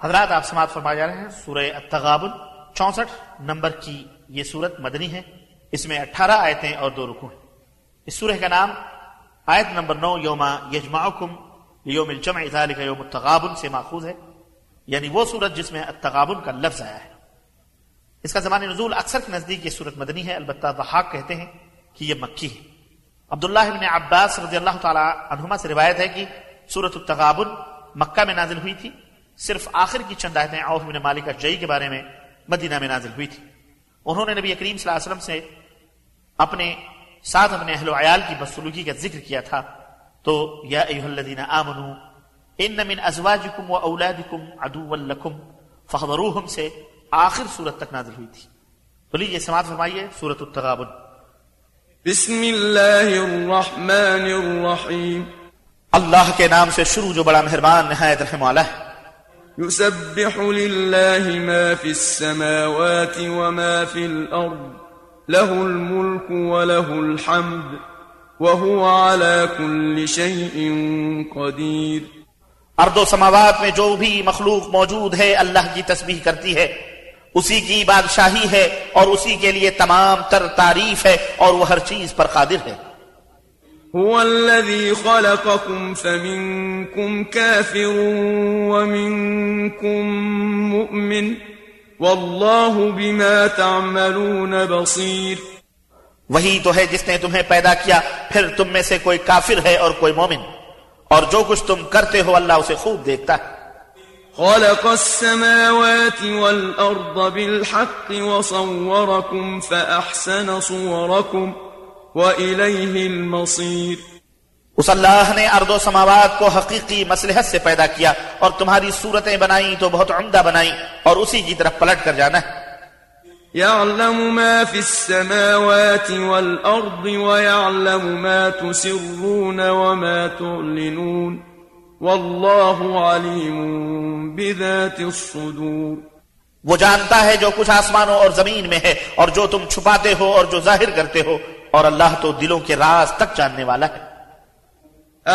حضرات، آپ سماعت فرمائے جا رہے ہیں، سورہ التغابن، چونسٹھ نمبر کی یہ سورت مدنی ہے۔ اس میں اٹھارہ آیتیں اور دو رکو ہیں۔ اس سورہ کا نام آیت نمبر نو یوما یجمعکم یوم الجمع ذالک یوم التغابن سے ماخوذ ہے۔ یعنی وہ سورت جس میں التغابن کا لفظ آیا ہے۔ اس کا زمان نزول اکثر کے نزدیک یہ سورت مدنی ہے، البتہ ضحاک کہتے ہیں کہ یہ مکی ہے۔ عبداللہ ابن عباس رضی اللہ تعالی عنہما سے روایت ہے کہ سورت التغابن مکہ میں نازل ہوئی تھی۔ صرف آخر کی چند آیتیں عوف بن مالک جئی کے بارے میں مدینہ میں نازل ہوئی تھی۔ انہوں نے نبی کریم صلی اللہ علیہ وسلم سے اپنے ساتھ اپنے اہل و عیال کی بدسلوکی کا ذکر کیا تھا۔ تو یا ایہا الذین آمنو ان من ازواجکم و اولادکم عدو لکم۔ فخبروہم سے آخر سورت تک نازل ہوئی تھی۔ تو لیجیے سماعت فرمائیے سورت التغابن۔ بسم اللہ الرحمن الرحیم۔ اللہ کے نام سے شروع جو بڑا مہربان نہایت رحم والا ہے يسبح لله ما في السماوات وما في الأرض، له الملك وله الحمد، وهو على كل شيء قدير. ارض و سماوات میں جو بھی مخلوق موجود ہے، اللہ کی تسبیح کرتی ہے۔ اسی کی بادشاہی ہے اور اسی کے لیے تمام تر تعریف ہے اور وہ ہر چیز پر قادر ہے۔ هو الذي خلقكم فمنكم كافر ومنكم مؤمن والله بما تعملون بصير. وہی تو ہے جس نے تمہیں پیدا کیا پھر تم میں سے کوئی کافر ہے اور کوئی مومن؟ اور جو کچھ تم کرتے ہو اللہ اسے خوب دیکھتا ہے۔ خلق السماوات والأرض بالحق وصوركم فأحسن صوركم۔ وَإِلَيْهِ الْمَصِيرِ۔ اس اللہ نے ارض و سماوات کو حقیقی مسلحت سے پیدا کیا اور تمہاری صورتیں بنائیں تو بہت عمدہ بنائیں اور اسی کی طرف پلٹ کر جانا ہے۔ يعلم ما في السماوات والأرض ويعلم ما تسرون وما تعلنون۔ والله عليم بذات الصدور۔ وہ جانتا ہے جو کچھ آسمانوں اور زمین میں ہے اور جو تم چھپاتے ہو اور جو ظاہر کرتے ہو۔ اور اللہ تو دلوں کے راز تک جاننے والا ہے۔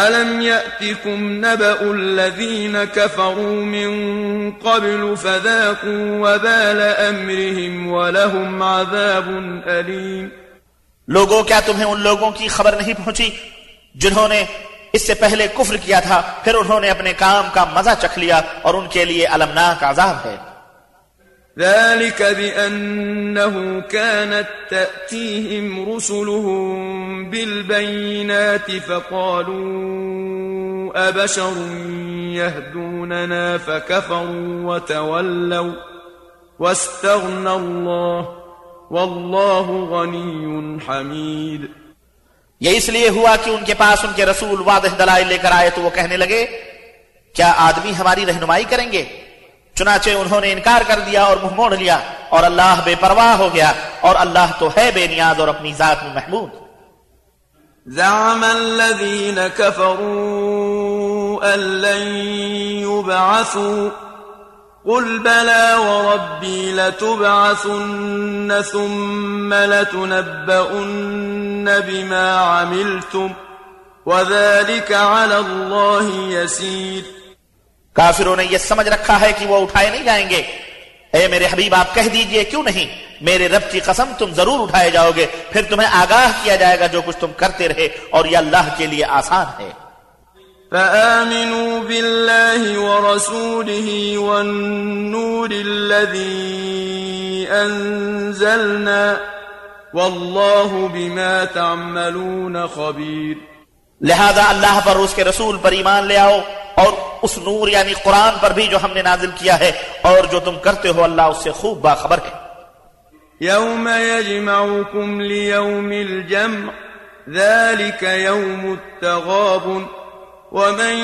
أَلَمْ يَأْتِكُمْ نَبَأُ الَّذِينَ كَفَرُوا مِن قَبْلُ فَذَاقُوا وَبَالَ أَمْرِهِمْ وَلَهُمْ عَذَابٌ أَلِيمٌ۔ لوگوں کیا تمہیں ان لوگوں کی خبر نہیں پہنچی جنہوں نے اس سے پہلے کفر کیا تھا پھر انہوں نے اپنے کام کا مزہ چکھ لیا اور ان کے لیے المناک عذاب ہے؟ ذلك بأنه كانت تأتيهم رسلهم بالبينات فقالوا أبشر يهدوننا فكفروا وتولوا واستغنى الله والله غني حميد يا اسلي هو كي ان کے پاس ان کے رسول واضح دلائل لے کر آئے تو وہ کہنے لگے کیا آدمی ہماری رہنمائی کریں گے؟ چنانچہ انہوں نے انکار کر دیا اور منہ موڑ لیا اور اللہ بے پرواہ ہو گیا اور اللہ تو ہے بے نیاز اور اپنی ذات میں محمود زعم الذين كفروا أن لن يبعثوا قل بلى وربي لتبعثن ثم لتنبؤن بما عملتم وذلك على الله يسير. کافروں نے یہ سمجھ رکھا ہے کہ وہ اٹھائے نہیں جائیں گے۔ اے میرے حبیب آپ کہہ دیجیے کیوں نہیں؟ میرے رب کی قسم تم ضرور اٹھائے جاؤ گے۔ پھر تمہیں آگاہ کیا جائے گا جو کچھ تم کرتے رہے اور یہ اللہ کے لیے آسان ہے۔ فآمنوا بالله ورسوله والنور الذي أنزلنا والله بما تعملون خبير لہذا اللہ پر اس کے رسول پر ایمان لے آؤ اور اس نور یعنی قرآن پر بھی جو ہم نے نازل کیا ہے اور جو تم کرتے ہو اللہ اس سے خوب باخبر ہے يوم يجمعكم ليوم الجمع ذلك يوم التغابن ومن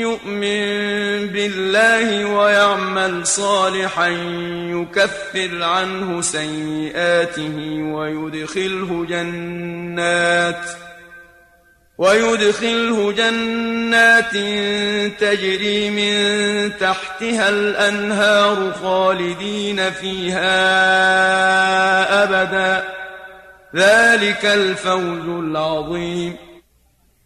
يؤمن بالله ويعمل صالحا يكفر عنه سيئاته ويدخله جنات ۖ ويدخله جنات تجري من تحتها الأنهار خالدين فيها أبدا. ذلك الفوز العظيم.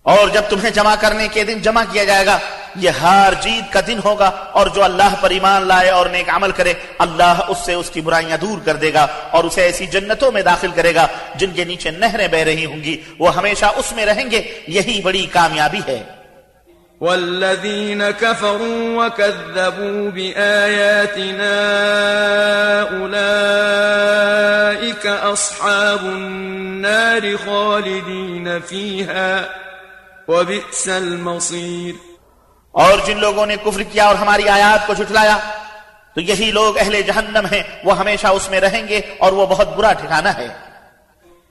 اور جب تمہیں جمع کرنے کے دن جمع کیا جائے گا یہ ہار جیت کا دن ہوگا اور جو اللہ پر ایمان لائے اور نیک عمل کرے، اللہ اس سے اس کی برائیاں دور کر دے گا اور اسے ایسی جنتوں میں داخل کرے گا جن کے نیچے نہریں بہ رہی ہوں گی۔ وہ ہمیشہ اس میں رہیں گے، یہی بڑی کامیابی ہے۔ والذين كفروا وكذبوا بآياتنا أولئك أصحاب النار خالدين فيها وبئس المصير اور جن لوگوں نے کفر کیا اور ہماری آیات کو جھٹلایا تو یہی لوگ اہل جہنم ہیں وہ ہمیشہ اس میں رہیں گے اور وہ بہت برا ٹھکانہ ہے۔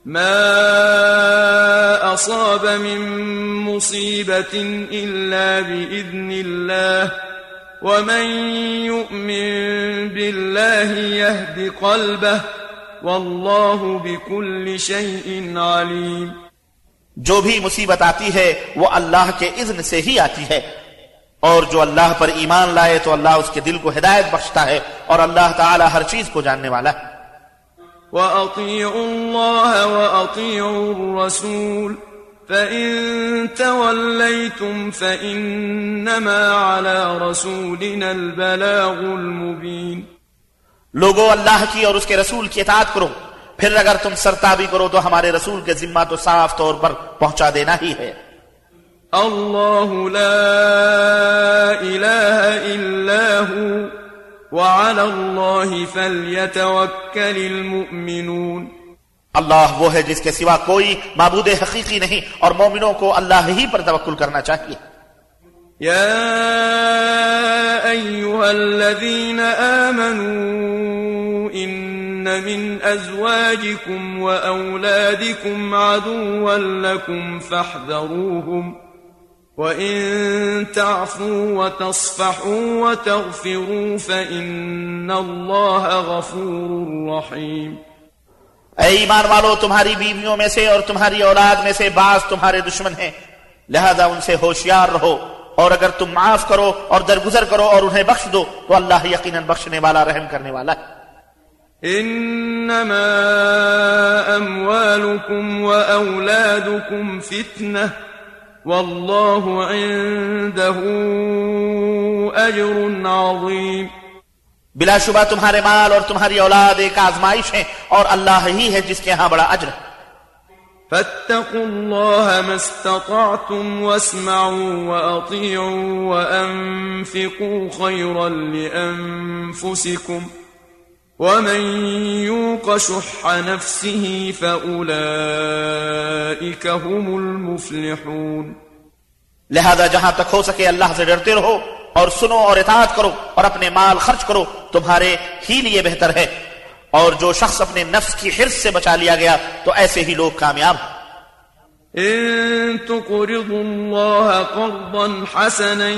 ما أصاب من مصيبة إلا بإذن الله ومن يؤمن بالله يهد قلبه والله بكل شيء عليم۔ جو بھی مصیبت آتی ہے وہ اللہ کے اذن سے ہی آتی ہے۔ اور جو اللہ پر ایمان لائے تو اللہ اس کے دل کو ہدایت بخشتا ہے اور اللہ تعالی ہر چیز کو جاننے والا ہے۔ وأطيعوا الله وأطيعوا الرسول فإن توليتم فإنما على رسولنا البلاغ المبين۔ لوگو اللہ کی اور اس کے رسول کی اطاعت کرو۔ پھر اگر تم سرتابی کرو تو ہمارے رسول کے ذمہ تو صاف طور پر پہنچا دینا ہی ہے۔ الله لا إله إلا هو وعلى الله فليتوكل المؤمنون. اللہ وہ ہے جس کے سوا کوئی معبود حقیقی نہیں اور مومنوں کو اللہ ہی پر توکل کرنا چاہیے۔ يا أيها الذين آمنوا إن من أزواجكم وأولادكم عدوا لكم فاحذروهم وإن تعفوا وتصفحوا وتغفروا فإن الله غفور رحيم۔ اے ایمان والو تمہاری بیویوں میں سے اور تمہاری اولاد میں سے بعض تمہارے دشمن ہیں۔ لہذا ان سے ہوشیار رہو اور اگر تم معاف کرو اور درگزر کرو اور انہیں بخش دو تو اللہ یقیناً بخشنے والا رحم کرنے والا ہے۔ إنما أموالكم وأولادكم فتنة والله عنده أجر عظيم. بلا شبہ تمہارے مال اور تمہاری أولاد ایک آزمائش ہے اور اللہ ہی ہے جس کے ہاں بڑا اجر ہے۔ فاتقوا الله ما استطعتم واسمعوا وأطيعوا وأنفقوا خيرا لأنفسكم. ومن يوق شح نفسه فأولئك هم المفلحون لہذا جہاں تک ہو سکے اللہ سے ڈرتے رہو اور سنو اور اطاعت کرو اور اپنے مال خرچ کرو تمہارے ہی لیے بہتر ہے۔ اور جو شخص اپنے نفس کی حرص سے بچا لیا گیا تو ایسے ہی لوگ کامیاب ہیں إن تقرضوا الله قرضا حسنا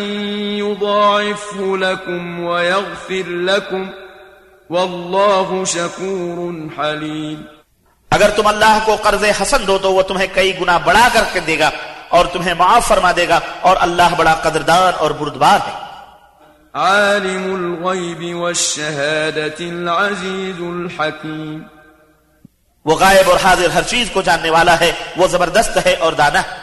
يضاعفه لكم ويغفر لكم والله شكور حليم اگر تم اللہ کو قرض حسن دو تو وہ تمہیں کئی گنا بڑا کر کے دے گا اور تمہیں معاف فرما دے گا اور اللہ بڑا قدردار اور بردبار ہے۔ عالم الغيب والشهادة العزيز الحكيم وہ غائب اور حاضر ہر چیز کو جاننے والا ہے وہ زبردست ہے اور دانا ہے